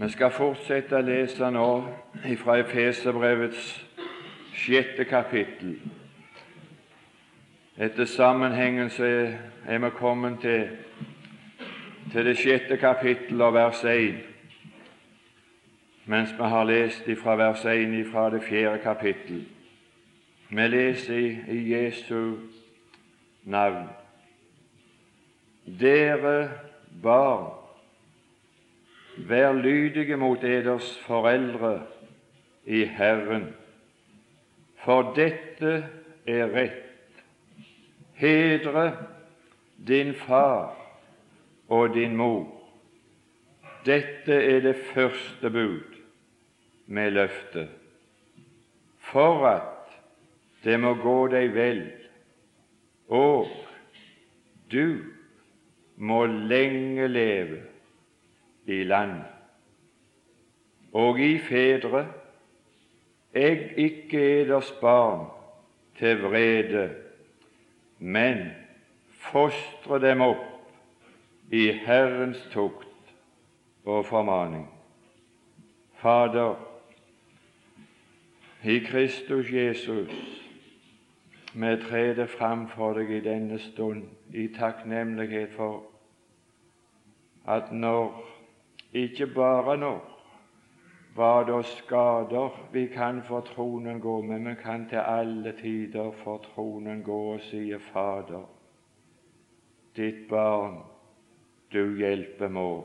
Vi skal fortsette å lese nå fra Efeserbrevets sjette kapittel. Etter sammenhengen så er vi kommet til, til det sjette kapittel og vers 1, mens vi har lest fra vers 1 fra det fjerde kapittel. Vi leser i, i Jesu navn. Dere barn, Vær lydige mot eders foreldre i Herren, for dette er rett. Hedre din far og din mor. Dette er det første bud med løftet, for at det må gå deg vel, og du må lenge leve i land. Og i fedre, egg ikke eders barn til vrede, men fostre dem opp i Herrens tukt og formaning. Fader, i Kristus Jesus, vi treder fram for deg i denne stund i takknemlighet for at når ikke bare nå hva da skader vi kan for tronen gå, men vi kan til alle tider for tronen gå og sie Fader, ditt barn, du hjelper må.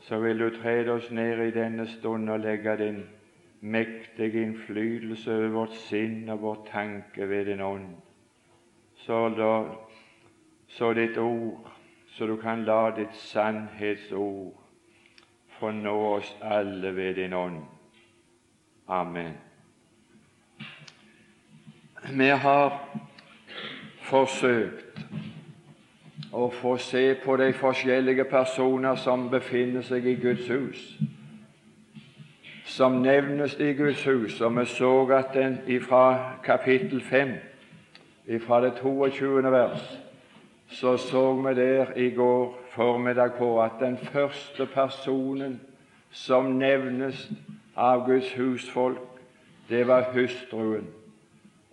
Så vil du trede oss ned i denne stund og legge din mektige innflytelse over vårt sinn og vår tanke ved din ånd. Så, da, så ditt ord, så du kan la ditt sannhetsord få nå oss alle ved din ånd. Amen. Vi har forsøkt å få se på de forskjellige personer som befinner seg i Guds hus, som nevnes i Guds hus, og vi så at den fra kapittel 5, fra det 22. vers, så så vi der i går formiddag på at den første personen som nevnes av Guds husfolk, det var hustruen.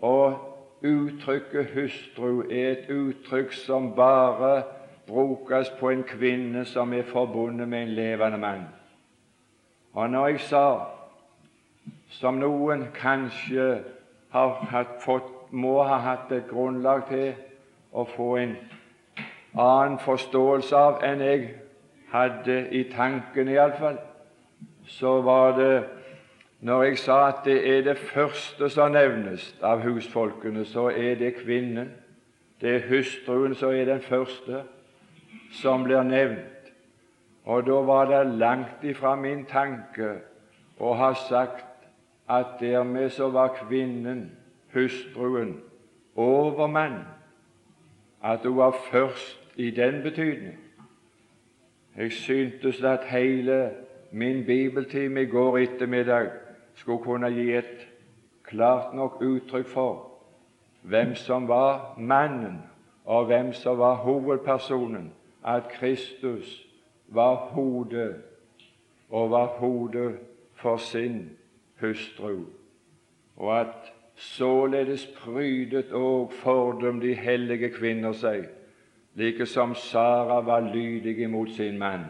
Og uttrykket hustru er et uttrykk som bare brukes på en kvinne som er forbundet med en levende mann. Og når jeg sa, som noen kanskje har fått, må ha hatt et grunnlag til å få en annen forståelse av enn jeg hadde i tanken, iallfall, så var det når jeg sa at det er det første som nevnes av husfolkene, så er det kvinnen. Det er hustruen som er den første som blir nevnt. Og da var det langt ifra min tanke å ha sagt at dermed så var kvinnen, hustruen, overmann, at hun var først i den betydning. Jeg syntes at hele min bibeltime i går ettermiddag skulle kunne gi et klart nok uttrykk for hvem som var mannen, og hvem som var hovedpersonen. At Kristus var hodet, og var hodet for sin hustru. Og at således prydet og fordømte de hellige kvinner seg like som Sara var lydig imot sin mann.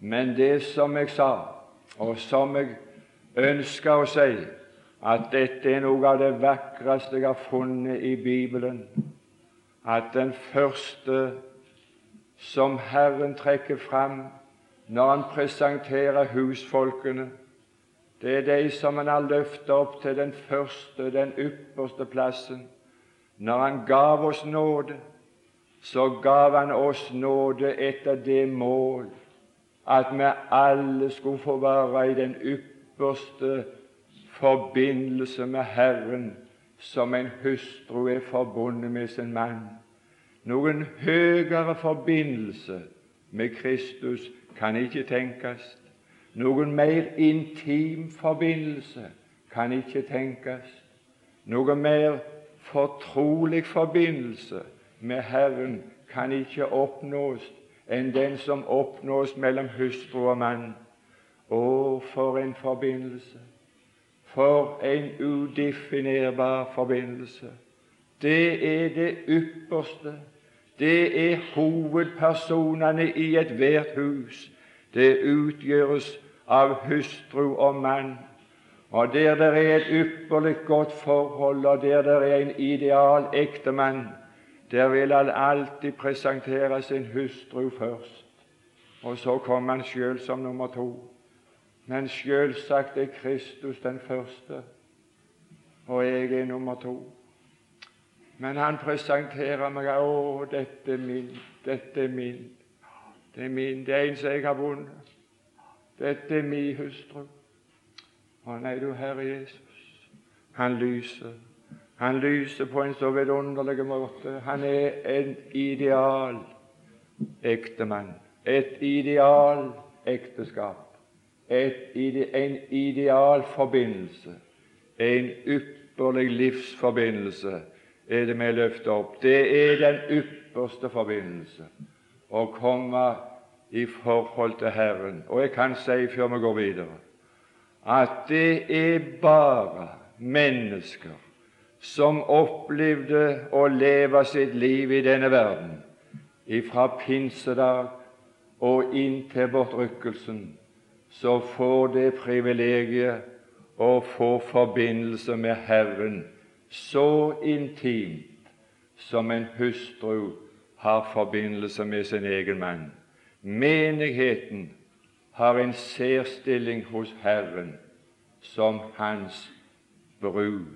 Men det som jeg sa, og som jeg ønsker å si, at dette er noe av det vakreste jeg har funnet i Bibelen, at den første som Herren trekker fram når Han presenterer husfolkene, det er de som Han har løftet opp til den første, den ypperste plassen, når Han gav oss nåde så gav Han oss nåde etter det mål at vi alle skulle få være i den ypperste forbindelse med Herren som en hustru er forbundet med sin mann. Noen høyere forbindelse med Kristus kan ikke tenkes. Noen mer intim forbindelse kan ikke tenkes. Noen mer fortrolig forbindelse med Herren kan ikke oppnås enn den som oppnås mellom hustru og mann. Å, for en forbindelse! For en udefinerbar forbindelse! Det er det ypperste. Det er hovedpersonene i ethvert hus. Det utgjøres av hustru og mann. Og der det er et ypperlig godt forhold, og der det er en ideal ektemann, der vil han alltid presentere sin hustru først. Og så kommer han sjøl som nummer to. Men sjølsagt er Kristus den første, og jeg er nummer to. Men han presenterer meg Å, dette er min, dette er min. Det er min, det er en som jeg har vunnet. Dette er min hustru. Å nei, du Herre Jesus, han lyser. Han lyser på en så vidunderlig måte. Han er en ideal ektemann. Et ideal ekteskap. Et ide, en ideal forbindelse. En ypperlig livsforbindelse er det vi løfter opp. Det er den ypperste forbindelse å komme i forhold til Herren. Og jeg kan si før vi går videre, at det er bare mennesker som opplevde å leve sitt liv i denne verden, ifra pinsedag og inn til bortrykkelsen, så får det privilegiet å få forbindelse med Herren så intimt som en hustru har forbindelse med sin egen mann. Menigheten har en særstilling hos Herren som hans brud,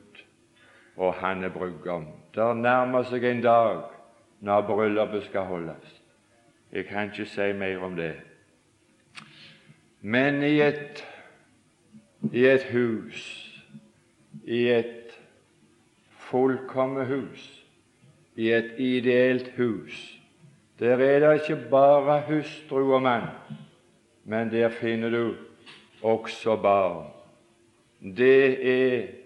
og han er brudgom. Det nærmer seg en dag når bryllupet skal holdes. Jeg kan ikke si mer om det. Men i et, i et hus, i et fullkomment hus, i et ideelt hus. Der er det ikke bare hustru og mann, men der finner du også barn. Det er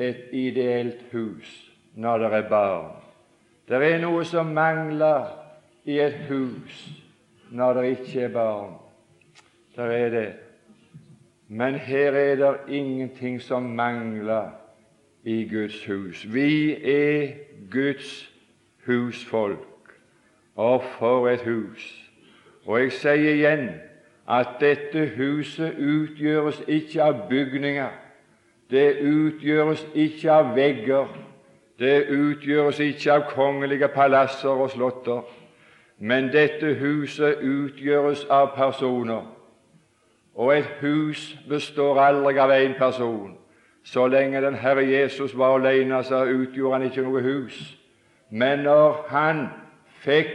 et ideelt hus når det er barn. Det er noe som mangler i et hus når det ikke er barn. Der er det. Men her er det ingenting som mangler i Guds hus. Vi er Guds husfolk. Og for et hus! Og jeg sier igjen at dette huset utgjøres ikke av bygninger. Det utgjøres ikke av vegger. Det utgjøres ikke av kongelige palasser og slotter. Men dette huset utgjøres av personer. Og et hus består aldri av én person. Så lenge den Herre Jesus var alene, så utgjorde han ikke noe hus. Men når han fikk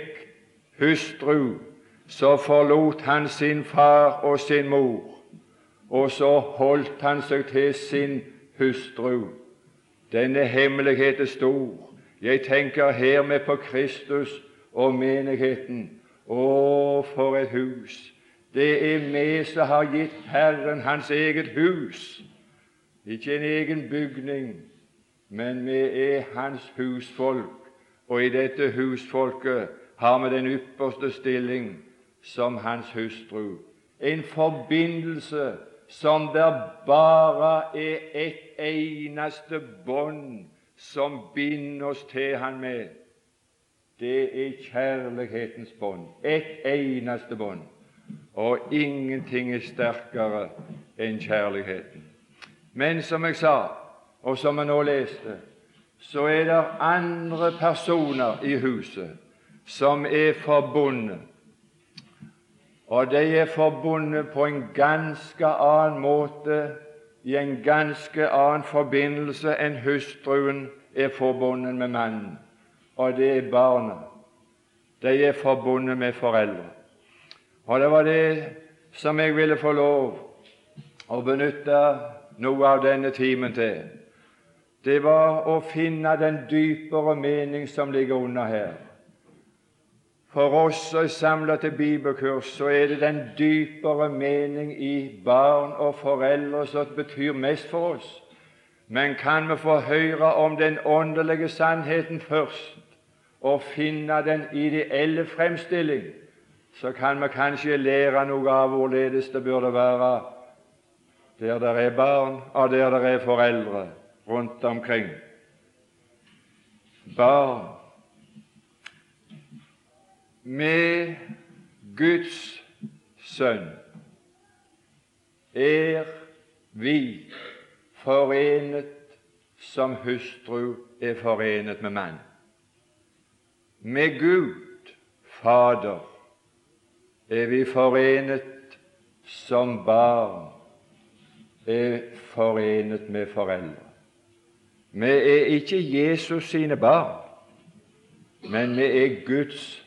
hustru, så forlot han sin far og sin mor, og så holdt han seg til sin hustru. Denne hemmelighet er stor. Jeg tenker hermed på Kristus og menigheten. Å, for et hus! Det er vi som har gitt Herren Hans eget hus. Ikke en egen bygning, men vi er Hans husfolk, og i dette husfolket har vi den ypperste stilling som Hans hustru. En forbindelse som der bare er et eneste bånd som binder oss til Han med. Det er kjærlighetens bånd. Et eneste bånd. Og ingenting er sterkere enn kjærligheten. Men som jeg sa, og som jeg nå leste, så er det andre personer i huset som er forbundet. Og de er forbundet på en ganske annen måte, i en ganske annen forbindelse enn hustruen er forbundet med mannen. Og det er barna. De er forbundet med foreldre. Og det var det som jeg ville få lov å benytte noe av denne timen til, det var å finne den dypere mening som ligger under her. For oss som er samla til bibelkurs, så er det den dypere mening i barn og foreldre som betyr mest for oss. Men kan vi få høre om den åndelige sannheten først, og finne den ideelle fremstilling, så kan vi kanskje lære noe av hvorledes det burde være der det er barn, og der det er foreldre rundt omkring. Barn med Guds sønn er vi forenet som hustru er forenet med mann. Med Gud Fader er vi forenet som barn er forenet med foreldre. Vi er ikke Jesus sine barn, men vi er Guds barn.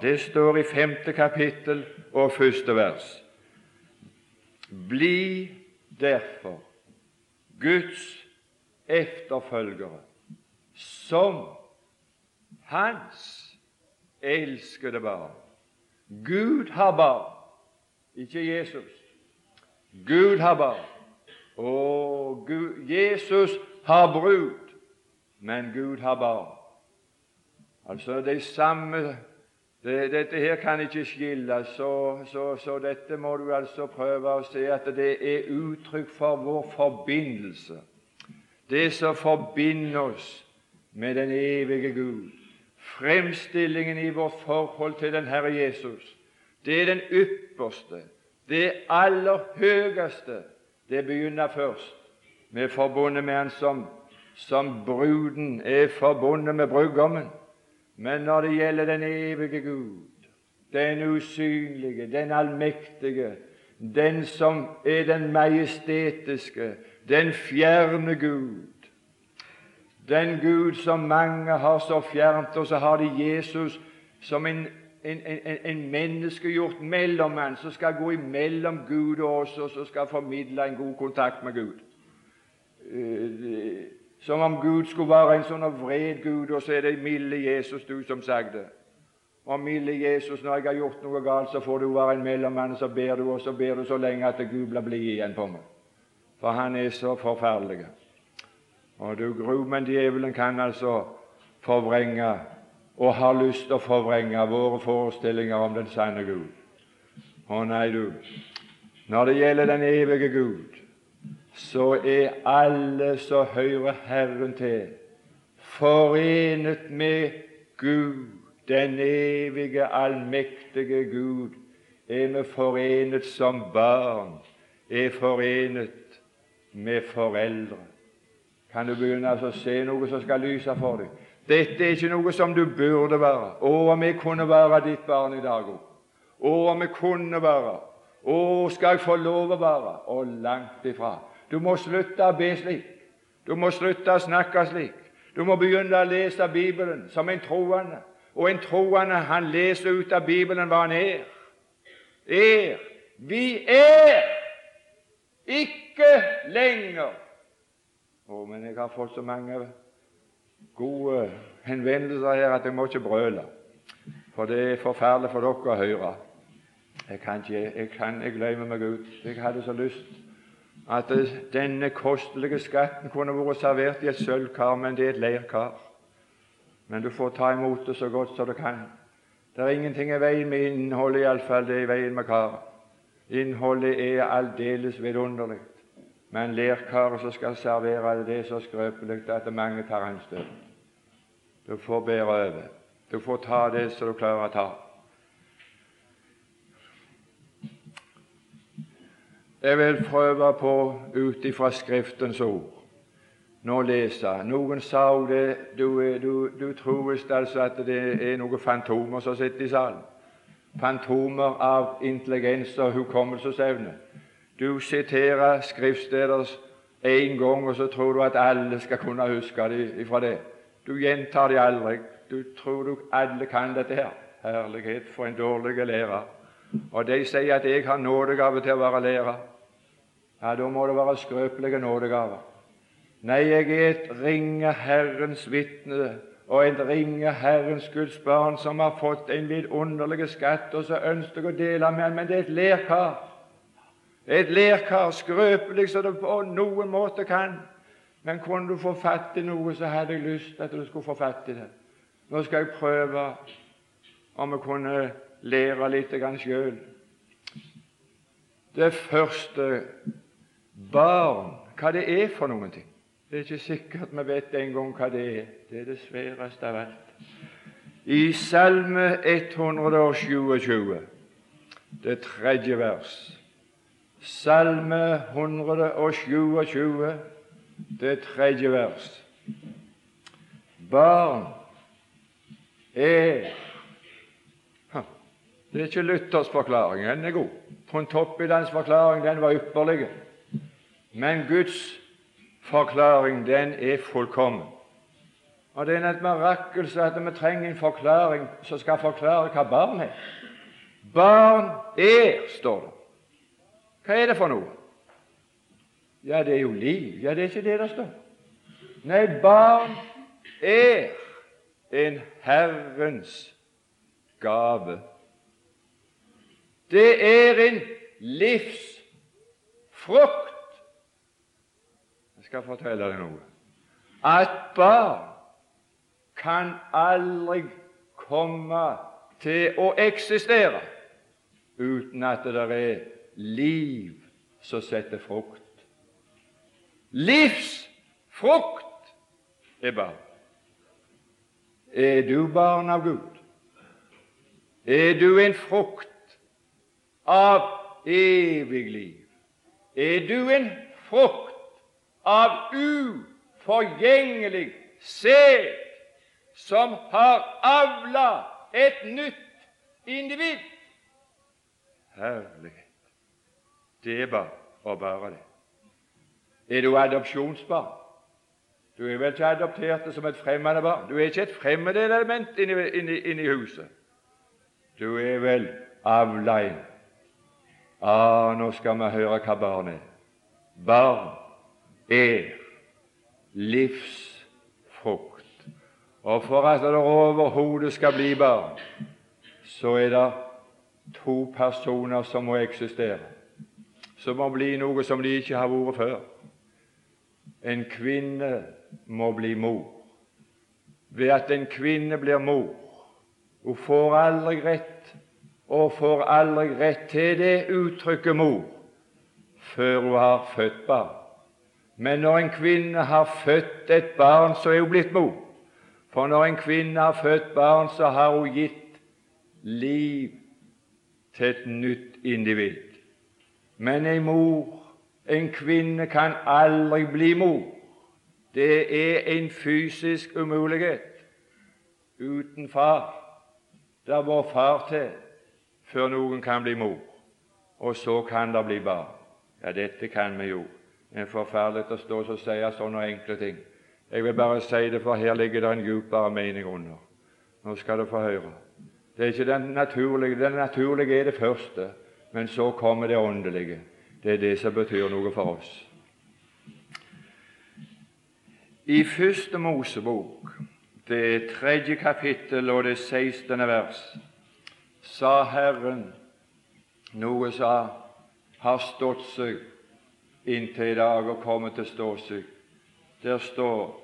Det står i femte kapittel og første vers. Bli derfor Guds efterfølgere som hans elskede barn. Gud har barn, ikke Jesus. Gud har barn. Og Jesus har brud, men Gud har barn. Altså de samme det, Dette her kan ikke skilles, så, så, så, dette må du altså prøve å se at det er uttrykk for vår forbindelse. Det som forbinder oss med den evige Gud. Fremstillingen i vårt forhold til den Herre Jesus, det er den ypperste, det aller høyeste. Det begynner først med forbundet med Han som, som bruden er forbundet med brudgommen. Men når det gjelder den evige Gud, den usynlige, den allmektige, den som er den majestetiske, den fjerne Gud, den Gud som mange har så fjernt, og så har de Jesus som en, en, en, en menneskegjort mellommann som skal gå imellom Gud og oss, og som skal formidle en god kontakt med Gud. Som om Gud skulle være en sånn vred Gud, og så er det milde Jesus du som sagde. Og milde Jesus, når jeg har gjort noe galt, så får du være en mellommann, og så ber du, og så ber du så lenge at Gud blir blid igjen på meg. For han er så forferdelig. Og du gru, men djevelen kan altså forvrenge og har lyst til å forvrenge våre forestillinger om den sanne Gud. Å nei, du, når det gjelder den evige Gud, så er alle som hører Herren til, forenet med Gud, den evige, allmektige Gud, er vi forenet som barn, er forenet med foreldre kan du begynne å se noe som skal lyse for deg. Dette er ikke noe som du burde være. Å, om jeg kunne være ditt barn i dag òg. Å, om jeg kunne være. Å, skal jeg få lov å være? Og langt ifra. Du må slutte å be slik. Du må slutte å snakke slik. Du må begynne å lese Bibelen som en troende. Og en troende, han leser ut av Bibelen hva han er. Er. Vi er ikke lenger Oh, men jeg har fått så mange gode henvendelser her at jeg må ikke brøle. For det er forferdelig for dere å høre. Jeg kan ikke, jeg kan, jeg glemmer meg ut. Jeg hadde så lyst at denne kostelige skatten kunne vært servert i et sølvkar, men det er et leirkar. Men du får ta imot det så godt som du kan. Det er ingenting i veien med innholdet, iallfall det er i veien med karet. Innholdet er aldeles vidunderlig. Men leirkaret som skal servere det, er så skrøpelig at mange tar en stund. Du får bære over. Du får ta det som du klarer å ta. Jeg vil prøve på ut ifra Skriftens ord nå lese. Noen sa òg det Du, du, du tror visst altså at det er noen fantomer som sitter i salen. Fantomer av intelligens og hukommelsesevne. Du siterer skriftsteder én gang, og så tror du at alle skal kunne huske det ifra det. Du gjentar det aldri. Du tror du alle kan dette her. Herlighet, for en dårlig lærer. Og de sier at jeg har nådegave til å være lærer. Ja, da må det være skrøpelige nådegaver. Nei, jeg er et ringe Herrens vitne og et ringe Herrens Guds barn som har fått en vidunderlig skatt, og så ønsker jeg å dele med ham, men det er et lærkar. Et lerkar, skrøpelig som det på noen måte kan. Men kunne du få fatt i noe, så hadde jeg lyst at du skulle få fatt i det. Nå skal jeg prøve om jeg kunne lære litt sjøl. Det første barn, hva det er for noen ting. Det er ikke sikkert vi vet engang hva det er. Det er det sværeste av alt. I Salme 127, det tredje vers Salme 127, det tredje vers. Barn er Det er ikke Luthers forklaring, den er god. Pontoppidas forklaring den var ypperlig. Men Guds forklaring den er fullkommen. Og Det er et mirakel at vi trenger en forklaring som skal forklare hva barn er. Barn er, står det. Hva er det for noe? Ja, det er jo liv. Ja, det er ikke det det står. Nei, barn er en Herrens gave. Det er en livsfrukt. Skal fortelle deg noe. At barn kan aldri komme til å eksistere uten at det er liv som setter frukt. Livsfrukt er barn. Er du barn av Gud? Er du en frukt av evig liv? Er du en frukt av uforgjengelig sæd som har avla et nytt individ? Herlighet! Det er bare og bare det. Er du adopsjonsbarn? Du er vel ikke adoptert som et fremmede barn? Du er ikke et fremmedelement inni, inni, inni huset. Du er vel avla inn Ah, nå skal vi høre hva barn er. Barn er livsfrukt. Og for at det overhodet skal bli barn, så er det to personer som må eksistere, som må bli noe som de ikke har vært før. En kvinne må bli mor. Ved at en kvinne blir mor, hun får aldri rett og får aldri rett til det uttrykket mor før hun har født barn. Men når en kvinne har født et barn, så er hun blitt mor. For når en kvinne har født barn, så har hun gitt liv til et nytt individ. Men en mor, en kvinne, kan aldri bli mor. Det er en fysisk umulighet. Uten far. Der må far til før noen kan bli mor, og så kan det bli barn. Ja, dette kan vi jo. Det er forferdelig å stå og si sånne enkle ting. Jeg vil bare si det, for her ligger det en djupere mening under. Nå skal du få høre. Det er ikke den naturlige. Det naturlige er det første, men så kommer det åndelige. Det er det som betyr noe for oss. I Første Mosebok, det er tredje kapittel og det sekstende vers, sa Herren noe som har stått seg inntil i dag og kommer til å. Der står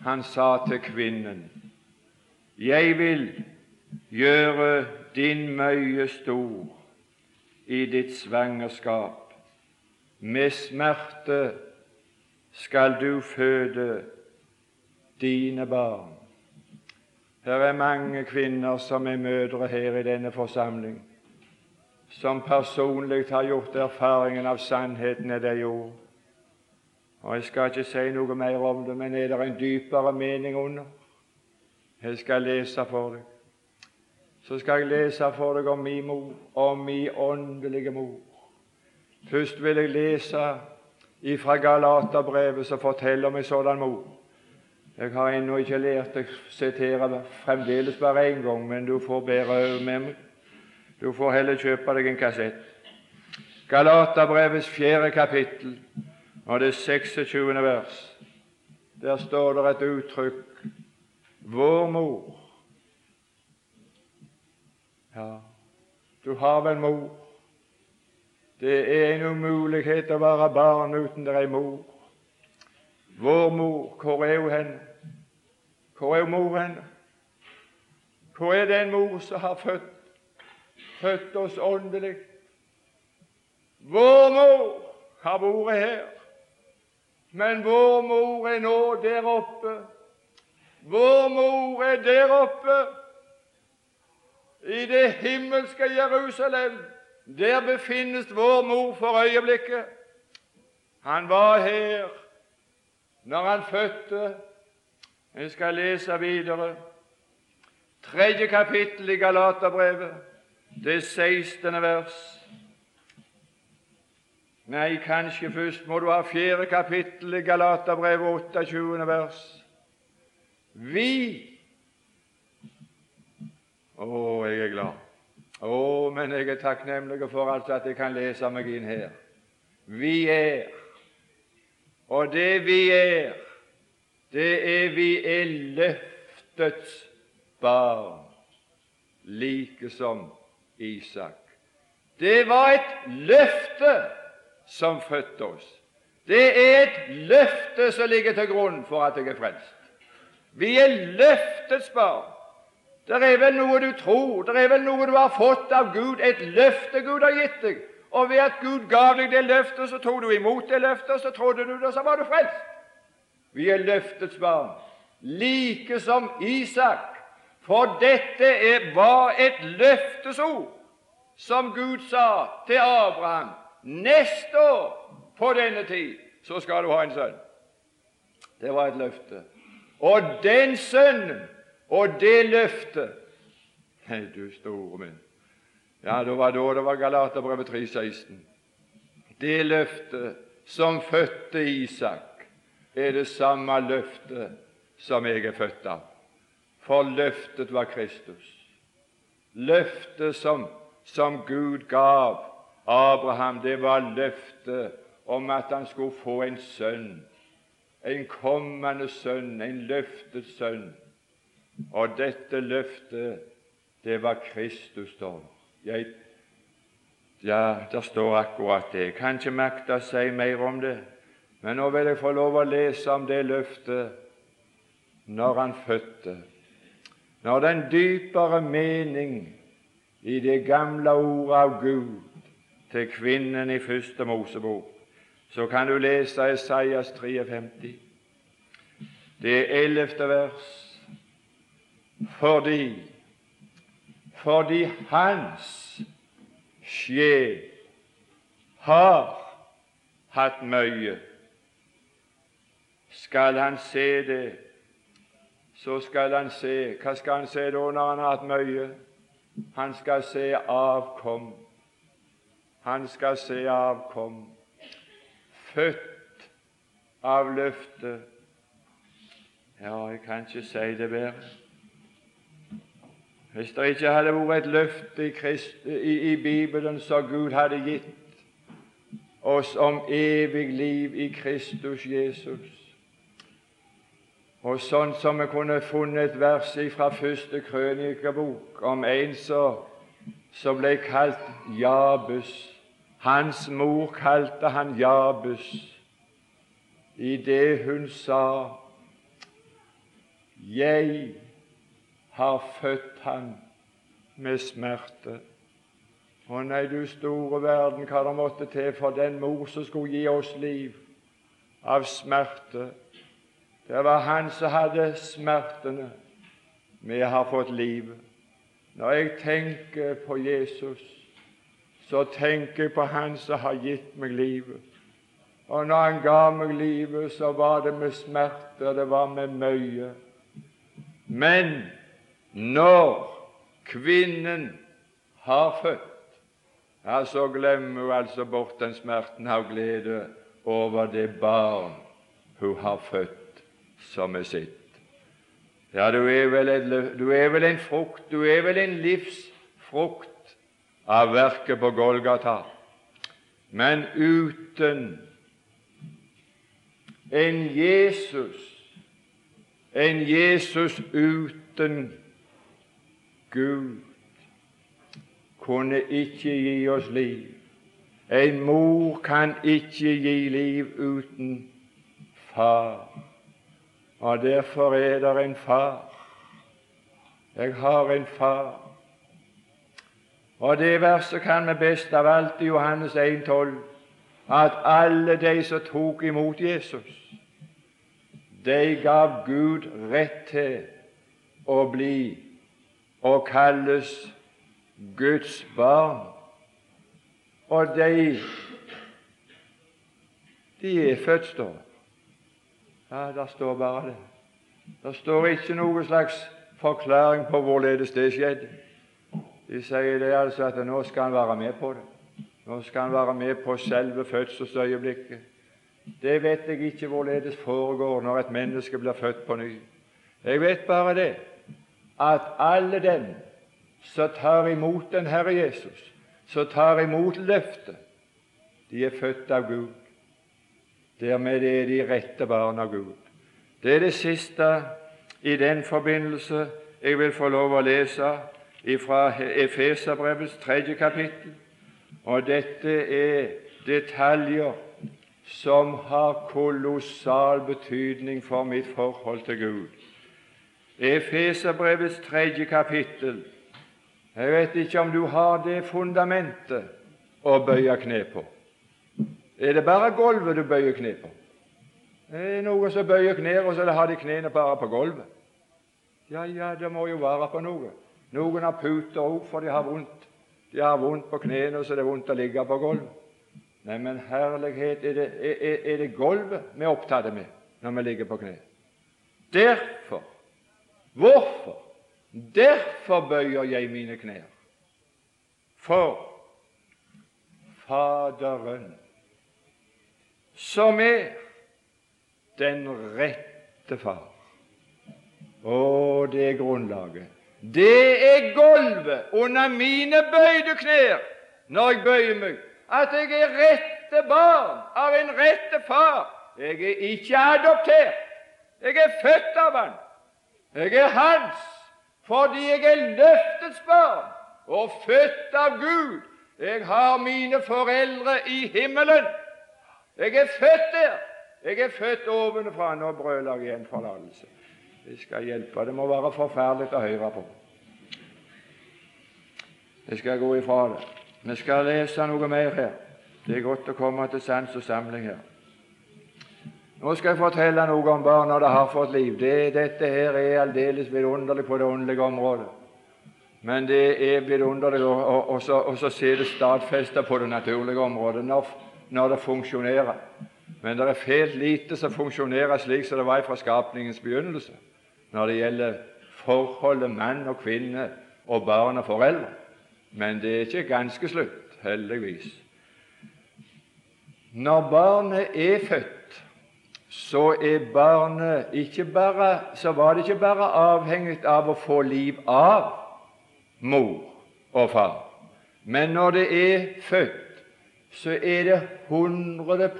Han sa til kvinnen, Jeg vil gjøre din møye stor i ditt svangerskap. Med smerte skal du føde dine barn. Her er mange kvinner som er mødre her i denne forsamling, som personlig har gjort erfaringen av sannheten i det ord. Og Jeg skal ikke si noe mer om det, men er det en dypere mening under? Jeg skal lese for deg. Så skal jeg lese for deg om min mor, om min åndelige mor. Først vil jeg lese ifra Galaterbrevet som forteller om en sådan mor. Jeg har ennå ikke lært å sitere fremdeles bare én gang, men du får bedre øye med meg. Du får heller kjøpe deg en kassett. Galaterbrevets fjerde kapittel og det 26. vers. Der står det et uttrykk Vår mor. Ja, du har vel mor. Det er en umulighet å være barn uten det er mor. Vår mor, hvor er hun hen? Hvor er mor hen? Hvor er den mor som har født født oss åndelig. Vår mor har vært her, men vår mor er nå der oppe. Vår mor er der oppe i det himmelske Jerusalem. Der befinnes vår mor for øyeblikket. Han var her når han fødte. Jeg skal lese videre. Tredje kapittel i Galaterbrevet, det 16. vers. Nei, kanskje først må du ha fjerde kapittel i Galaterbrevet, 28. vers. Vi Å, jeg er glad. Å, men jeg er takknemlig for altså at jeg kan lese meg inn her. Vi er, og det vi er, det er vi er løftets barn, like som Isak. Det var et løfte som fødte oss. Det er et løfte som ligger til grunn for at jeg er frelst. Vi er løftets barn. Det er vel noe du tror, det er vel noe du har fått av Gud, et løfte Gud har gitt deg. Og ved at Gud gav deg det løftet, så tok du imot det løftet, så trodde du det, så var du frelst. Vi er løftets barn, like som Isak. For dette er, var et løftesord som Gud sa til Abraham. Neste år på denne tid så skal du ha en sønn. Det var et løfte. Og den sønnen og det løftet Nei, du store min. Ja, det var da det var Galaterbrevet 3,16. Det løftet som fødte Isak, er det samme løftet som jeg er født av. For løftet var Kristus. Løftet som, som Gud gav Abraham, det var løftet om at han skulle få en sønn, en kommende sønn, en løftet sønn. Og dette løftet, det var Kristus, står jeg, Ja, der står akkurat det. Jeg kan ikke makte å si mer om det, men nå vil jeg få lov å lese om det løftet når han fødte. Når den dypere mening i det gamle ordet av Gud til kvinnen i første Mosebok, så kan du lese Esaias 53, det ellevte vers fordi fordi hans sjel har hatt mye. Skal han se det, så skal han se Hva skal han se da når han har hatt mye? Han skal se avkom. Han skal se avkom. Født av løftet. Ja, jeg kan ikke si det bedre. Hvis det ikke hadde vært et løfte i, Christ, i, i Bibelen som Gud hadde gitt oss om evig liv i Kristus Jesus og sånn som vi kunne funnet et vers fra første krønikebok om en som ble kalt Jabus. Hans mor kalte han Jabus i det hun sa Jeg har født han med smerte. Å nei, du store verden, hva det måtte til for den mor som skulle gi oss liv av smerte. Det var han som hadde smertene. Vi har fått livet. Når jeg tenker på Jesus, så tenker jeg på Han som har gitt meg livet. Og når Han ga meg livet, så var det med smerte, det var med møye. Men når kvinnen har født, ja, så glemmer hun altså bort den smerten av glede over det barn hun har født som er sitt. Ja, du er, vel du er vel en frukt, du er vel en livsfrukt av verket på Golgata. Men uten en Jesus, en Jesus uten Gud kunne ikke gi oss liv. En mor kan ikke gi liv uten far. Og derfor er det en far. Jeg har en far. Og det verset kan vi best av alt i Johannes 1,12, at alle de som tok imot Jesus, de gav Gud rett til å bli og kalles Guds barn. Og de de er født, står. Ja, der står bare det. Det står ikke noen slags forklaring på hvorledes det skjedde. De sier det altså at nå skal han være med på det. Nå skal han være med på selve fødselsøyeblikket. Det vet jeg ikke hvorledes foregår når et menneske blir født på ny. Jeg vet bare det at alle dem som tar imot den Herre Jesus, som tar imot løftet, de er født av Gud. Dermed er de rette barn av Gud. Det er det siste i den forbindelse jeg vil få lov å lese fra Efeserbrevets tredje kapittel. Og dette er detaljer som har kolossal betydning for mitt forhold til Gud. Efeserbrevets tredje kapittel. Jeg vet ikke om du har det fundamentet å bøye kne på. Er det bare gulvet du bøyer kne på? Det er noen som bøyer knær, og så har de knærne bare på gulvet. Ja, ja, det må jo være på noe. Noen har puter òg, for de har vondt. De har vondt på knærne, så det er vondt å ligge på gulvet. Nei, men herlighet, er det, er, er det gulvet vi er opptatt med når vi ligger på kne? Derfor Hvorfor? Derfor bøyer jeg mine knær. For Faderen som er den rette far. Å, det er grunnlaget. Det er gulvet under mine bøyde knær når jeg bøyer meg, at jeg er rette barn av en rette far. Jeg er ikke adoptert. Jeg er født av han. Jeg er hans fordi jeg er løftets barn og født av Gud. Jeg har mine foreldre i himmelen. Jeg er født der. Jeg er født ovenfra. Nå brøler jeg igjen forlatelse. Det skal hjelpe. Det må være forferdelig å høre på. Jeg skal gå ifra det. Vi skal lese noe mer her. Det er godt å komme til sans og samling her. Nå skal jeg fortelle noe om barna det har fått liv. Det, dette her er aldeles vidunderlig på det åndelige området. Men det er vidunderlig å se det stadfesta på det naturlige området. Når når det funksjonerer. Men det er fælt lite som funksjonerer slik som det var fra skapningens begynnelse når det gjelder forholdet mann og kvinne og barn og foreldre. Men det er ikke ganske slutt, heldigvis. Når barnet er født, så er barnet ikke bare, så var det ikke bare avhengig av å få liv av mor og far, men når det er født, så er det 100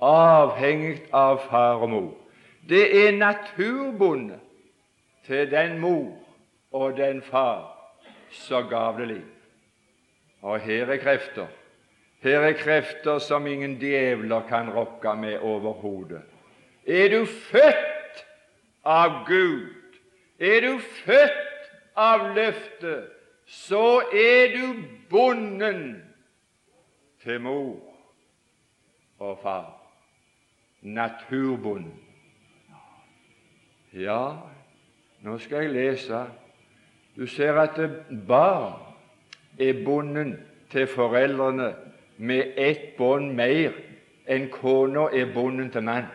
avhengig av far og mor. Det er naturbundet til den mor og den far som gav det liv. Og her er krefter. Her er krefter som ingen djevler kan rokke med overhodet. Er du født av Gud, er du født av løftet, så er du bonden til mor og far. Naturbund. Ja, nå skal jeg lese. Du ser at barn er bonden til foreldrene med ett bånd mer enn kona er bonden til mann.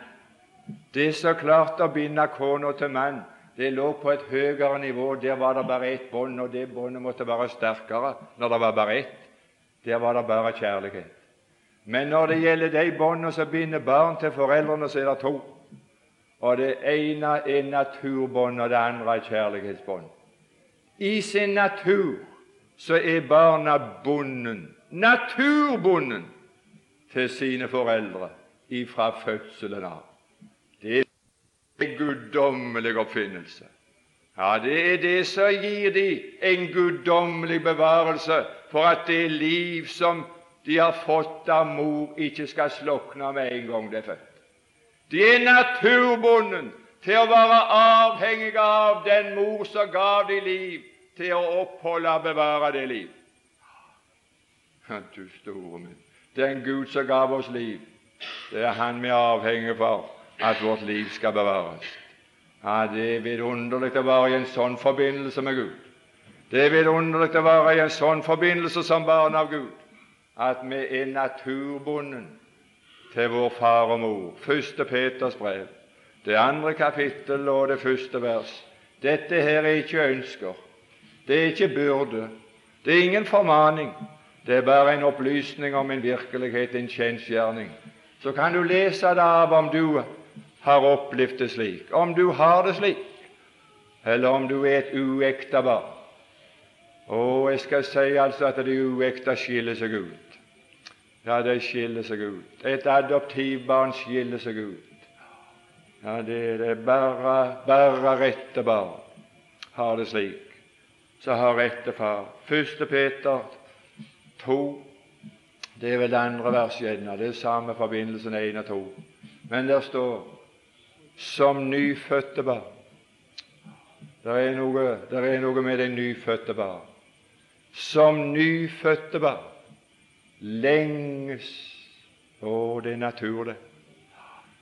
Det som klarte å binde kona til mann, det lå på et høyere nivå. Der var det bare ett bånd, og det båndet måtte være sterkere når det var bare ett. Der var det bare kjærlighet. Men når det gjelder de båndene som binder barn til foreldrene, så er det to. Og Det ene er naturbånd, og det andre er kjærlighetsbånd. I sin natur så er barna bonden, naturbonden, til sine foreldre ifra fødselen av. Det er en guddommelig oppfinnelse. Ja, Det er det som gir dem en guddommelig bevarelse for at det liv som de har fått av mor, ikke skal slukne med en gang det er født. De er naturbonden til å være avhengige av den mor som gav dem liv til å oppholde og bevare det liv. Du store min. Den Gud som gav oss liv, det er Han vi er avhengig for at vårt liv skal bevares. Ja, Det er vidunderlig å være i en sånn forbindelse med Gud. Det er vidunderlig å være i en sånn forbindelse som barn av Gud, at vi er naturbunden til vår far og mor. Første Peters brev, det andre kapittel og det første vers. Dette her er ikke ønsker, det er ikke byrde, det er ingen formaning. Det er bare en opplysning om en virkelighet, en kjensgjerning. Så kan du lese det av om du har opplevd det slik, om du har det slik, eller om du er et uekte barn. Og jeg skal si altså at det uekte skiller seg ut. Ja, det skiller seg ut. Et adoptivbarn skiller seg ut. Ja, det er. Bare, bare rette barn har det slik. Så har rette far. Første Peter 2. Det er vel det andre verset gjerne. Det er samme forbindelsen 1 og 2. Men der står som nyfødte barn. Det er noe, det er noe med det nyfødte barn. Som nyfødte barn lenges Å, det er natur, det.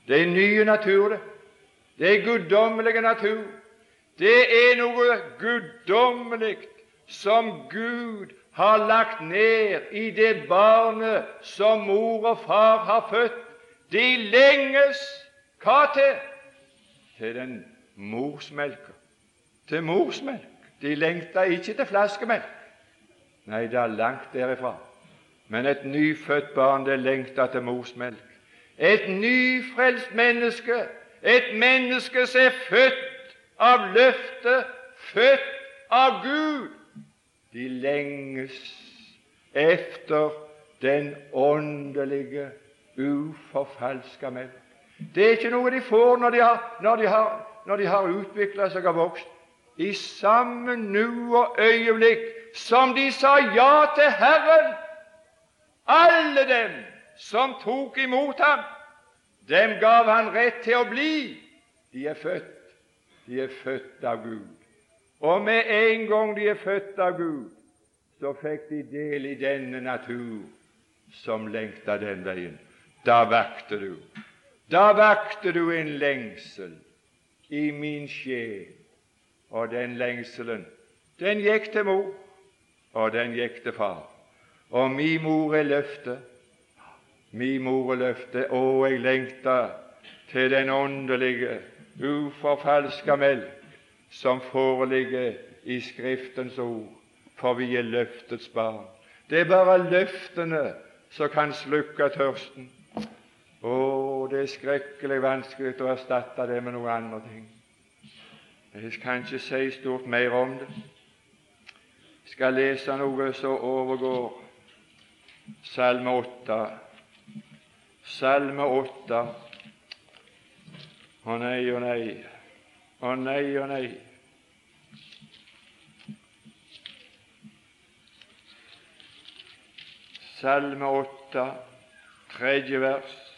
Det er nye natur, det. Det er guddommelig natur. Det er noe guddommelig som Gud har lagt ned i det barnet som mor og far har født. De lenges hva til? Til den morsmelka. Til morsmelk. De lengta ikke til flaskemelk. Nei, det er langt derifra. Men et nyfødt barn, det lengter til morsmelk. Et nyfrelst menneske, et menneske som er født av løftet, født av Gud, de lenges efter den åndelige, uforfalska melk. Det er ikke noe de får når de har, når de har, når har utvikla seg og vokst. I samme nu og øyeblikk som de sa ja til Herren, alle dem som tok imot ham, dem gav han rett til å bli. De er født. De er født av Gud. Og med en gang de er født av Gud, så fikk de del i denne natur som lengta den veien. Da vakte du. Da vakte du en lengsel i min sjel. Og den lengselen, den gikk til mor, og den gikk til far. Og mi mor er løftet. Mi mor er løftet. Å, jeg lengta til den åndelige, uforfalska melk som foreligger i Skriftens ord, for vi er løftets barn. Det er bare løftene som kan slukke tørsten. Å, det er skrekkelig vanskelig å erstatte det med noen andre ting. Jeg kan ikke si stort mer om det. Jeg skal lese noe som overgår Salme 8. Salme 8. Å nei, å nei, å nei, å nei. Salme 8, tredje vers.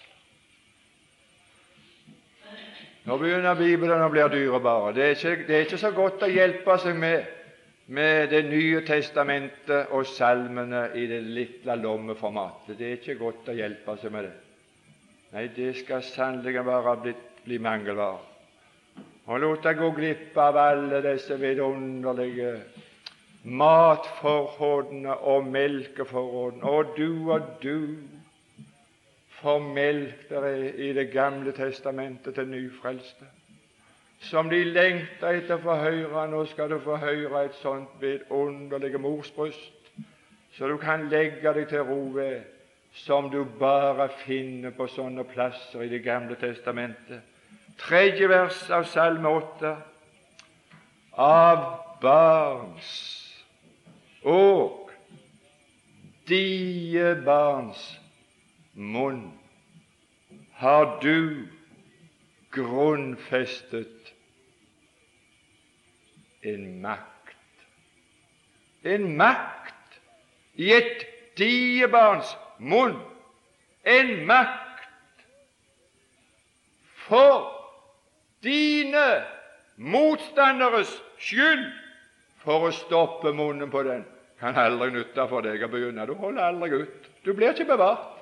Nå begynner Bibelen å bli dyrebar. Det det er ikke så godt å hjelpe seg med med Det nye testamentet og salmene i det lille lommeformatet. Det er ikke godt å hjelpe seg med det. Nei, det skal sannelig bare bli, bli mangelvare. Og lot deg gå glipp av alle disse vidunderlige matforrådene og melkeforrådene. Og du og du for melk der er i Det gamle testamentet til nyfrelste som de lengter etter å få høre. Nå skal du få høre et sånt vidunderlig morsbryst, så du kan legge deg til ro ved, som du bare finner på sånne plasser i Det gamle testamentet. Tredje vers av Salme 8. Av barns og die barns munn har du grunnfestet en makt. En makt i et diebarns munn. En makt for dine motstanderes skyld, for å stoppe munnen på den, kan aldri nytte for deg å begynne. Du holder aldri ut. Du blir ikke bevart.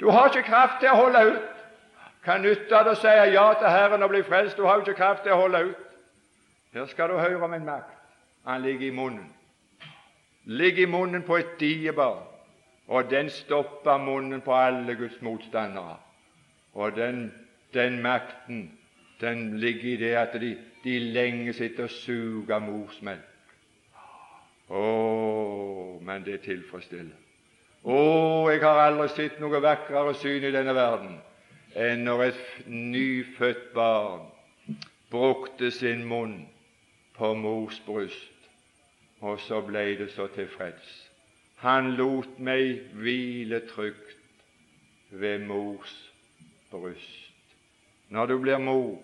Du har ikke kraft til å holde ut. Kan nytte det å si ja til Herren og bli frelst. Du har jo ikke kraft til å holde ut. Her skal du høre min makt. Han ligger i munnen. Ligger i munnen på et diebarn, og den stopper munnen på alle Guds motstandere. Og den, den makten den ligger i det at de, de lenge sitter og suger morsmelk. Å, men det tilfredsstiller. Å, jeg har aldri sett noe vakrere syn i denne verden enn når et nyfødt barn brukte sin munn på mors bryst, og så ble det så tilfreds. Han lot meg hvile trygt ved mors bryst. Når du blir mor,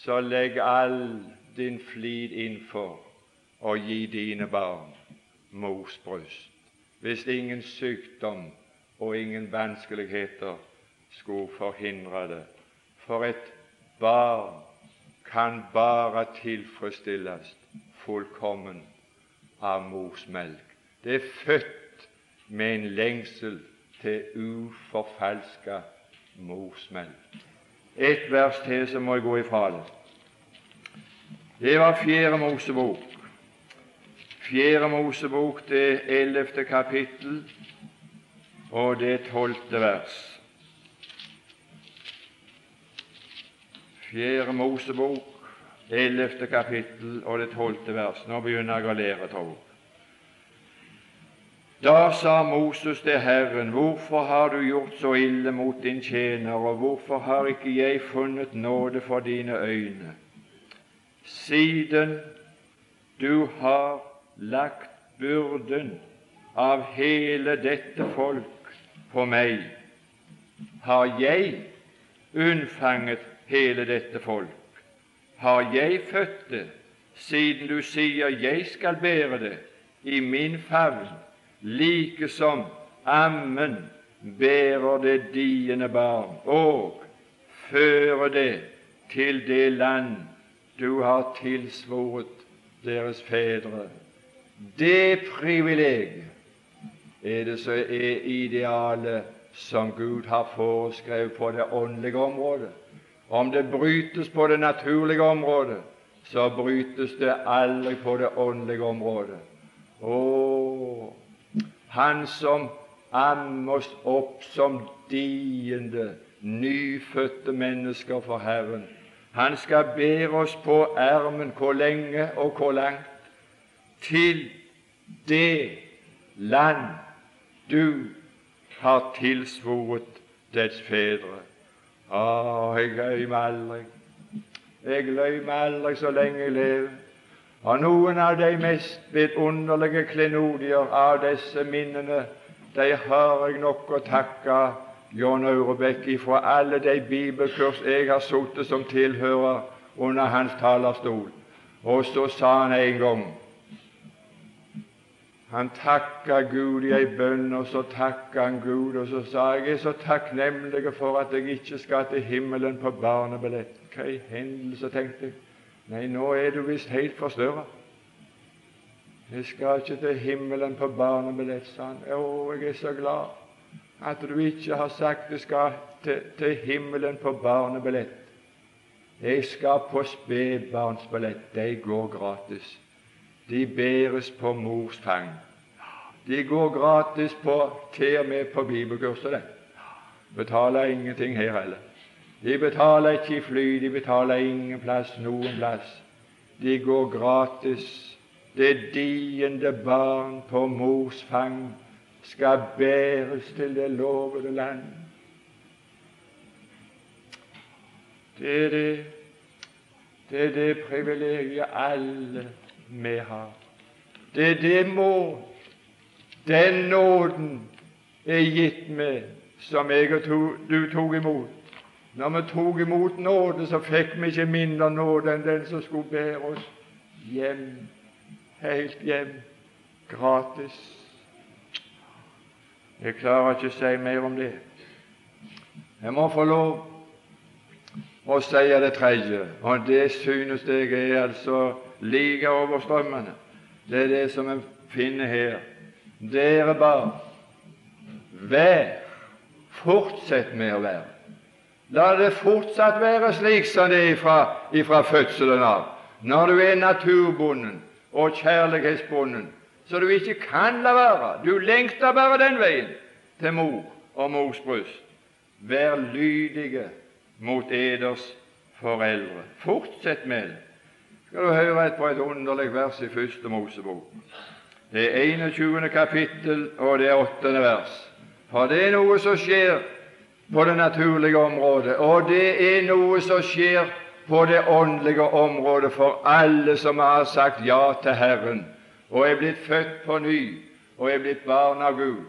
så legg all din flid innfor å gi dine barn mors bryst. Hvis ingen sykdom og ingen vanskeligheter skulle forhindre det. For et barn kan bare tilfredsstilles fullkommen av mors melk. Det er født med en lengsel til uforfalska morsmelk. Et vers til, så må jeg gå ifra det. Det var Fjerde Mosebok. Fjerde Mosebok, det ellevte kapittel, og det tolvte vers. Fjerde Mosebok, ellevte kapittel og det tolvte vers. Nå begynner jeg å lære, tro. Da sa Moses til Herren, Hvorfor har du gjort så ille mot din tjener, og hvorfor har ikke jeg funnet nåde for dine øyne, siden du har lagt byrden av hele dette folk på meg? Har jeg unnfanget hele dette folk? Har jeg født det, siden du sier jeg skal bære det i min favn? like som ammen bærer det diende barn, og fører det til det land du har tilsvoret deres fedre. Det privilegiet er det som er idealet som Gud har foreskrevet på det åndelige området. Om det brytes på det naturlige området, så brytes det aldri på det åndelige området. Å, han som ammer oss opp som diende, nyfødte mennesker for Herren. Han skal bære oss på ermen hvor lenge og hvor langt? Til det land du har tilsvoret dets fedre. Å, jeg glemmer aldri. Jeg glemmer aldri så lenge jeg lever. Og noen av de mest vidunderlige klenodier av disse minnene, de har jeg nok å takke John Aurebekk ifra alle de bibelkurs jeg har sittet som tilhører under hans talerstol. Og så sa han en gang Han takka Gud i ei bønn, og så takka han Gud, og så sa jeg jeg er så takknemlig for at jeg ikke skal til himmelen på barnebillett. Hva i hendelse, tenkte jeg. Nei, nå er du visst helt forstørra. Jeg skal ikke til himmelen på barnebillett, sa han. Å, jeg er så glad at du ikke har sagt du skal til, til himmelen på barnebillett. Jeg skal på spedbarnsbillett. De går gratis. De bæres på mors fang. De går gratis på, til og med på bibelkurset. Betaler ingenting her heller. De betaler ikke i fly, de betaler ingen plass, noen plass. De går gratis. Det diende barn på mors fang skal bæres til det lovede land. Det er det, det er det privilegiet alle vi har. Det det må Den nåden er gitt meg, som jeg og du tok imot. Når vi tok imot nåde, så fikk vi ikke mindre nåde enn den som skulle bære oss hjem, helt hjem, gratis. Jeg klarer ikke å si mer om det. Jeg må få lov å si det tredje, og det synes jeg er altså like overstrømmende. Det er det som vi finner her. Dere barn, vær, fortsett med å være. La det fortsatt være slik som det er fra, ifra fødselen av. Når du er naturbonden og kjærlighetsbonden, så du ikke kan la være. Du lengter bare den veien til mor og mors bryst. Vær lydige mot eders foreldre. Fortsett med det. Skal du høre et på et underlig vers i Første Mosebok. Det er 21. kapittel, og det er 8. vers. For det er noe som skjer på det naturlige området, og det er noe som skjer på det åndelige området for alle som har sagt ja til Herren og er blitt født på ny og er blitt barn av Gud.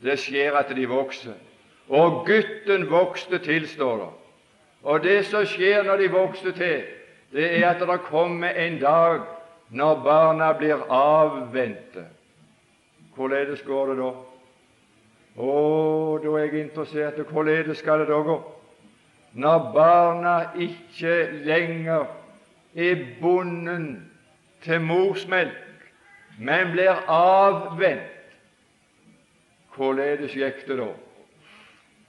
Det skjer at de vokser. Og gutten vokste til, står det. Og det som skjer når de vokser til, det er at det kommer en dag når barna blir avvente. Hvorledes går det da? Å, da er jeg interessert i hvordan skal det da gå? Når barna ikke lenger er bonden til morsmelk, men blir avvent. Hvorledes gikk det da?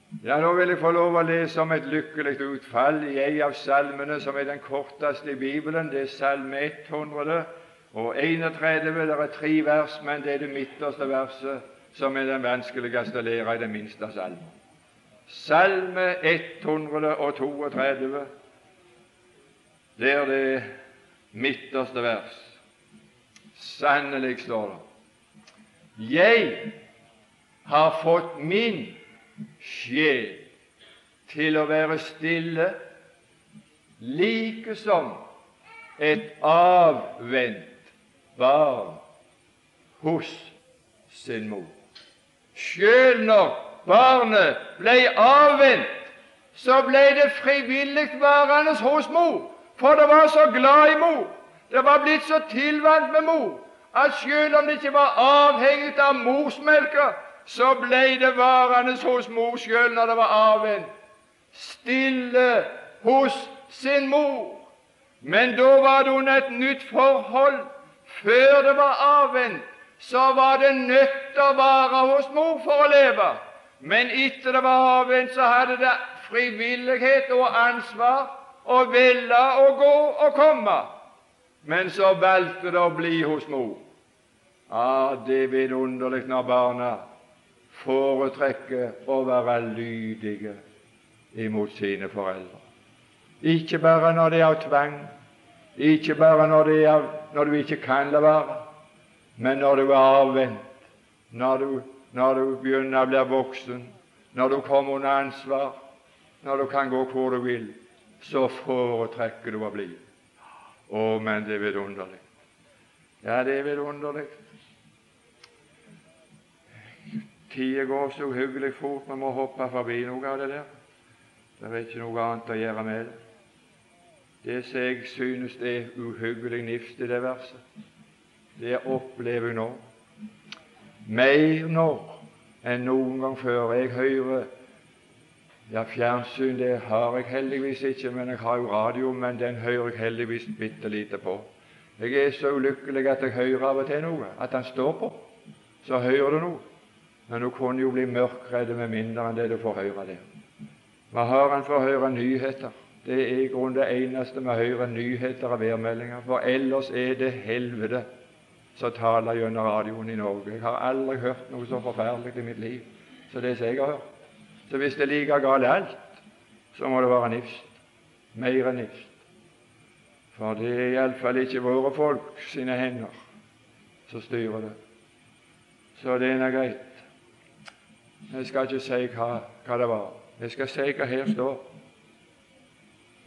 Ja, Nå vil jeg få lov å lese om et lykkelig utfall i en av salmene som er den korteste i Bibelen. Det er salme 100 og 31. Det er tre vers, men det er det midterste verset som er den vanskeligste å lære i den minste salmen. Salme 132, det er det midterste vers. Sannelig, står det. Jeg har fått min sjel til å være stille, like som et avvent barn hos sin mor. Sjøl når barnet ble avvent, så ble det frivillig værende hos mor, for det var så glad i mor. Det var blitt så tilvant med mor at selv om det ikke var avhengig av morsmelka, så ble det varende hos mor sjøl når det var avvent. Stille hos sin mor. Men da var det under et nytt forhold. Før det var avvent, så var det nødt til å være hos mor for å leve. Men etter det var avvent, så hadde det frivillighet og ansvar å velge å gå og komme. Men så valgte det å bli hos mor. Ja, det er vidunderlig når barna foretrekker å være lydige imot sine foreldre. Ikke bare når det er av tvang, ikke bare når, er når du ikke kan la være, men når du er avvent, når du, når du begynner å bli voksen, når du kommer under ansvar, når du kan gå hvor du vil, så foretrekker du å bli. Å, men det er vidunderlig. Ja, det er vidunderlig. Tida går så uhyggelig fort. Vi må hoppe forbi noe av det der. Det er ikke noe annet å gjøre med det. Det som jeg synes er uhyggelig nifst i det verset, det opplever jeg nå. Mer nå enn noen gang før. Jeg hører ja, fjernsyn det har jeg heldigvis ikke, men jeg har jo radio, men den hører jeg heldigvis bitte lite på. Jeg er så ulykkelig at jeg hører av og til noe, at han står på. Så hører du noe. Men du kunne jo bli mørkredd med mindre enn det du får høre der. Hva har for å høre nyheter? Det er i grunnen det eneste vi hører nyheter og værmeldinger. For ellers er det helvete som taler gjennom radioen i Norge. Jeg har aldri hørt noe så forferdelig i mitt liv som det som jeg har hørt. Så hvis det er like galt alt, så må det være nifst. Mer enn nifst. For det er iallfall ikke våre folk sine hender som styrer det. Så det er nå greit. Jeg skal ikke si hva, hva det var. Jeg skal si hva her står.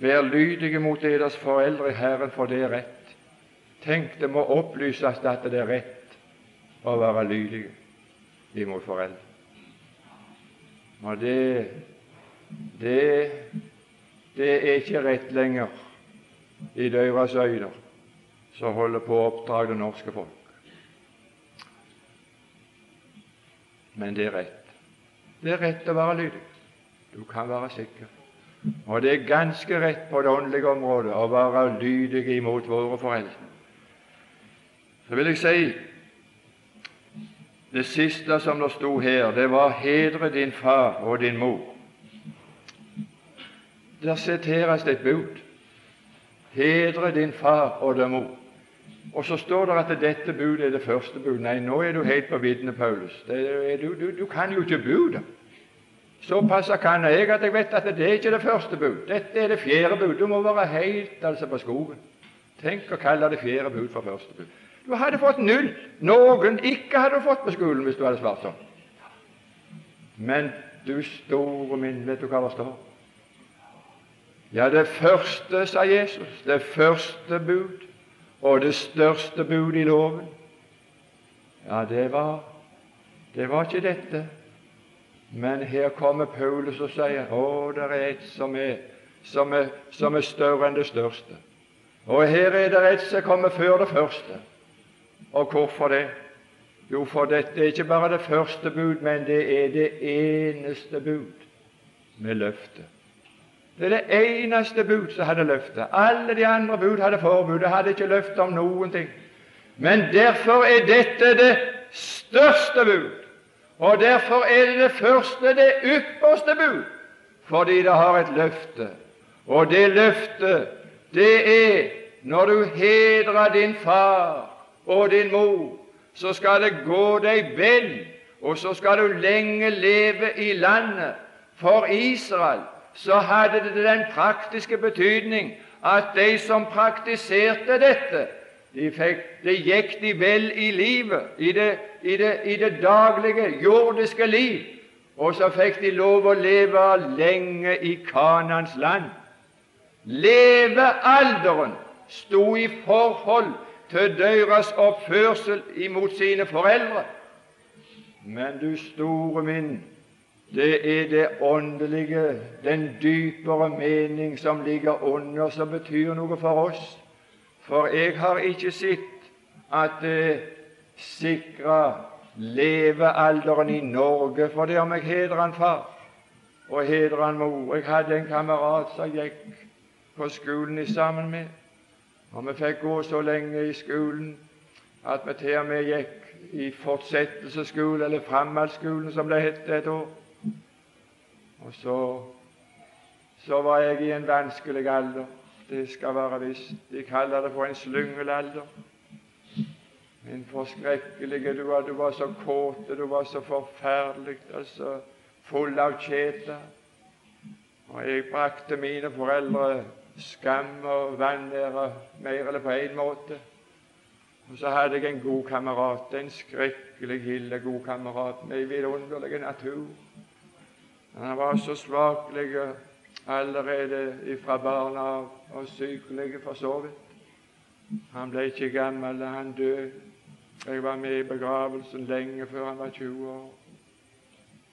Vær lydige mot deres foreldre i Herren, for det er rett. Tenk, det må opplyses at det er rett å være lydige imot foreldre. Og det, det, det er ikke rett lenger i deres øyne som holder på å oppdra det norske folk. Men det er rett. Det er rett å være lydig. Du kan være sikker. Og det er ganske rett på det åndelige området å være lydig imot våre foreldre. Så vil jeg si det siste som det sto her, det var 'hedre din far og din mor'. Der siteres et bud. Hedre din far og din mor. Og så står det at dette budet er det første bud. Nei, nå er du helt på viddene, Paulus. Er, du, du, du, kan jo ikke budet. Såpass kan jeg at jeg vet at det er ikke det første bud. Dette er det fjerde bud. Du må være helt altså på skogen. Tenk å kalle det fjerde bud for første bud. Du hadde fått null. Noen ikke hadde fått på skolen hvis du hadde svart sånn. Men du store min, vet du hva det står? Ja, det første, sa Jesus, det første bud og det største bud i loven, ja, det var det var ikke dette. Men her kommer Paulus og sier å, det er et som er, som er, som er større enn det største. Og her er det et som kommer før det første. Og hvorfor det? Jo, for dette er ikke bare det første bud, men det er det eneste bud med løfte. Det er det eneste bud som hadde løftet. Alle de andre bud hadde forbud. Det hadde ikke løftet om noen ting. Men derfor er dette det største bud. Og derfor er det det første, det ypperste bud, fordi det har et løfte. Og det løftet, det er når du hedrer din far og din mor, så skal det gå deg vel, og så skal du lenge leve i landet. For Israel så hadde det den praktiske betydning at de som praktiserte dette, de fikk, det gikk de vel i livet, i det, i, det, i det daglige, jordiske liv, og så fikk de lov å leve lenge i Kanans land. Levealderen sto i forhold til deres oppførsel imot sine foreldre. Men du store min, det er det åndelige, den dypere mening som ligger under, som betyr noe for oss. For jeg har ikke sett at det sikra levealderen i Norge, for det om jeg hedrer han far og hedrer han mor. Jeg hadde en kamerat som gikk på skolen sammen med. Og vi fikk gå så lenge i skolen at vi til og med gikk i fortsettelsesskolen, eller framhaldsskolen, som det het et år. Og så, så var jeg i en vanskelig alder. Det skal være visst. De kaller det for en slyngelalder. Min forskrekkelige Du var, du var så kåt, du var så forferdelig, altså full av kjeter. Og jeg brakte mine foreldre skam og vanære mer eller på en måte. Og så hadde jeg en god kamerat, en skrekkelig ille god kamerat med vidunderlig natur. Han var så svakelig allerede fra barna av og sykelig for så vidt. Han ble ikke gammel da han døde. Jeg var med i begravelsen lenge før han var 20 år.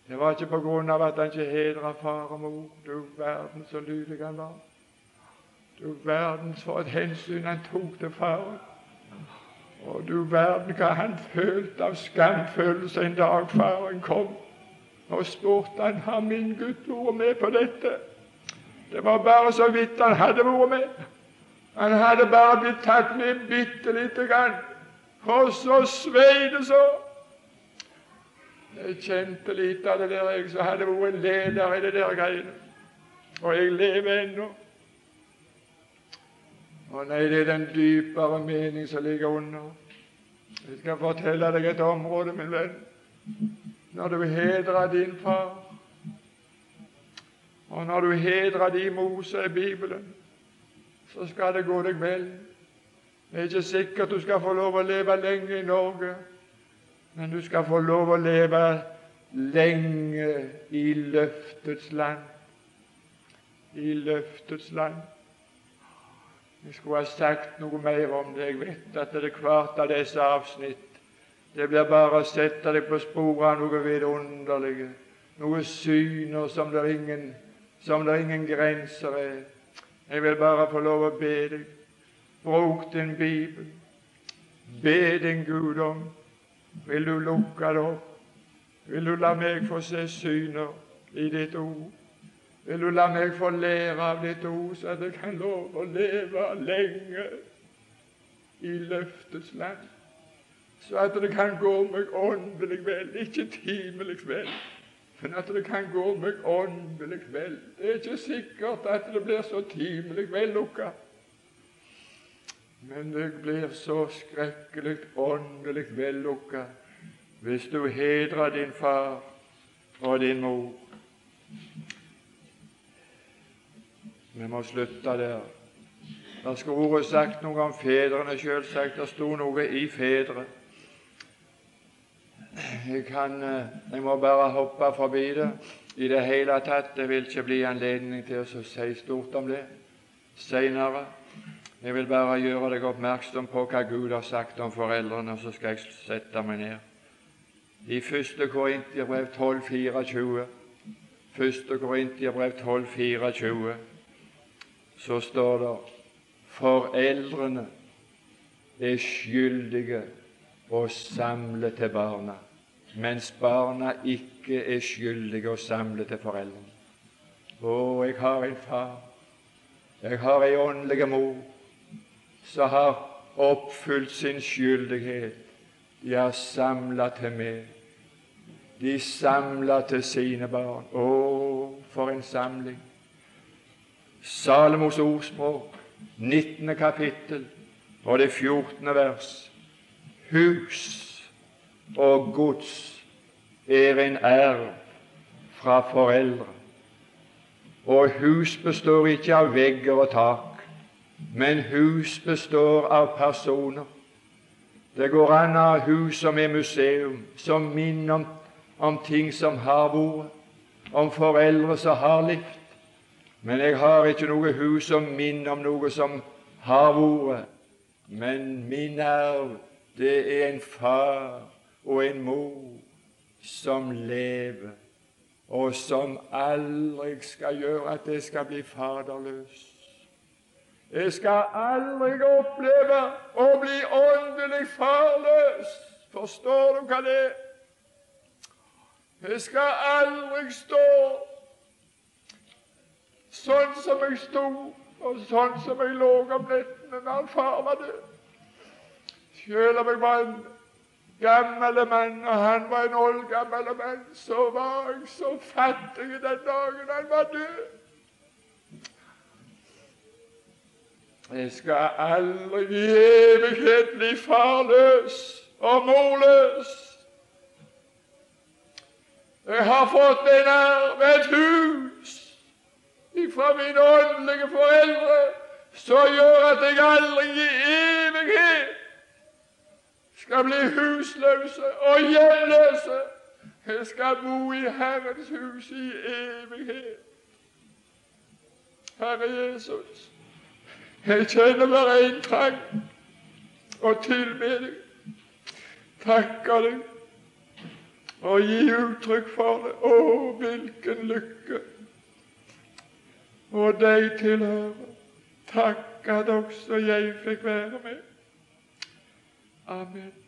Det var ikke på grunn av at han ikke hedra far og mor. Du verden så lydig han var. Du verden for et hensyn han tok til faren. Og du verden hva han følte av skamfølelse en dag faren kom. Og spurte han har min gutt vært med på dette. Det var bare så vidt han hadde vært med. Han hadde bare blitt tatt med bitte lite grann. Og så svei det så. Jeg kjente litt av det der, jeg som hadde vært en leder i det der greiene. Og jeg lever ennå. Å nei, det er den dypere mening som ligger under. Jeg skal fortelle deg et område, min venn. Når du hedrer din far, og når du hedrer din Mose er Bibelen, så skal det gå deg vel. Det er ikke sikkert du skal få lov å leve lenge i Norge, men du skal få lov å leve lenge i løftets land. I løftets land. Jeg skulle ha sagt noe mer om det. Jeg vet at det er hvert av disse avsnitt det blir bare å sette deg på sporet av noe vidunderlige, noe syner som det ingen, som det ingen grenser er. Jeg vil bare få lov å be deg. Bruk din bibel. Be din Gud om. Vil du lukke det opp? Vil du la meg få se syner i ditt ord? Vil du la meg få lære av ditt ord, så at jeg kan love å leve lenge i løftets land? Så at det kan gå meg åndelig vel, ikke timelig vel, men at det kan gå meg åndelig vel. Det er ikke sikkert at det blir så timelig vellukka, men det blir så skrekkelig åndelig vellukka hvis du hedrer din far og din mor. Vi må slutte der. Der skulle ordet sagt noe om fedrene, selvsagt. Det sto noe i fedre. Jeg, kan, eh, jeg må bare hoppe forbi det i det hele tatt. Det vil ikke bli anledning til å si stort om det seinere. Jeg vil bare gjøre deg oppmerksom på hva Gud har sagt om foreldrene, og så skal jeg sette meg ned. I 1. Korintiabrev 12,24 1. Korinterbrev 12,24 så står det foreldrene er skyldige å samle til barna, mens barna ikke er skyldige å samle til foreldrene. Å, jeg har en far, jeg har ei åndelig mor som har oppfylt sin skyldighet. De har samla til meg. De samla til sine barn. Å, for en samling! Salomos ordspråk, 19. kapittel og det 14. vers. Hus og gods er en erv fra foreldre. Og hus består ikke av vegger og tak, men hus består av personer. Det går an å ha hus som er museum, som minner om, om ting som har vært, om foreldre som har levd. Men jeg har ikke noe hus som minner om noe som har vært. Men min arv, det er en far og en mor som lever, og som aldri skal gjøre at jeg skal bli faderløs. Jeg skal aldri oppleve å bli åndelig farløs. Forstår du hva det er? Jeg skal aldri stå sånn som jeg sto, og sånn som jeg lå om nettene når far var død. Selv om jeg var en gammel mann, og han var en oldgammel mann, så var jeg så fattig den dagen han var død. Jeg skal aldri i evighet bli farløs og morløs. Jeg har fått en arv, et hus, fra mine åndelige foreldre som gjør at jeg aldri i evighet skal bli husløse og hjemløse. Jeg skal bo i Herrens hus i evighet. Herre Jesus, jeg kjenner bare én trang å tilbe deg, takke deg og gi uttrykk for det. Å, hvilken lykke! og deg tilhører. Takk at også jeg fikk være med. Amen.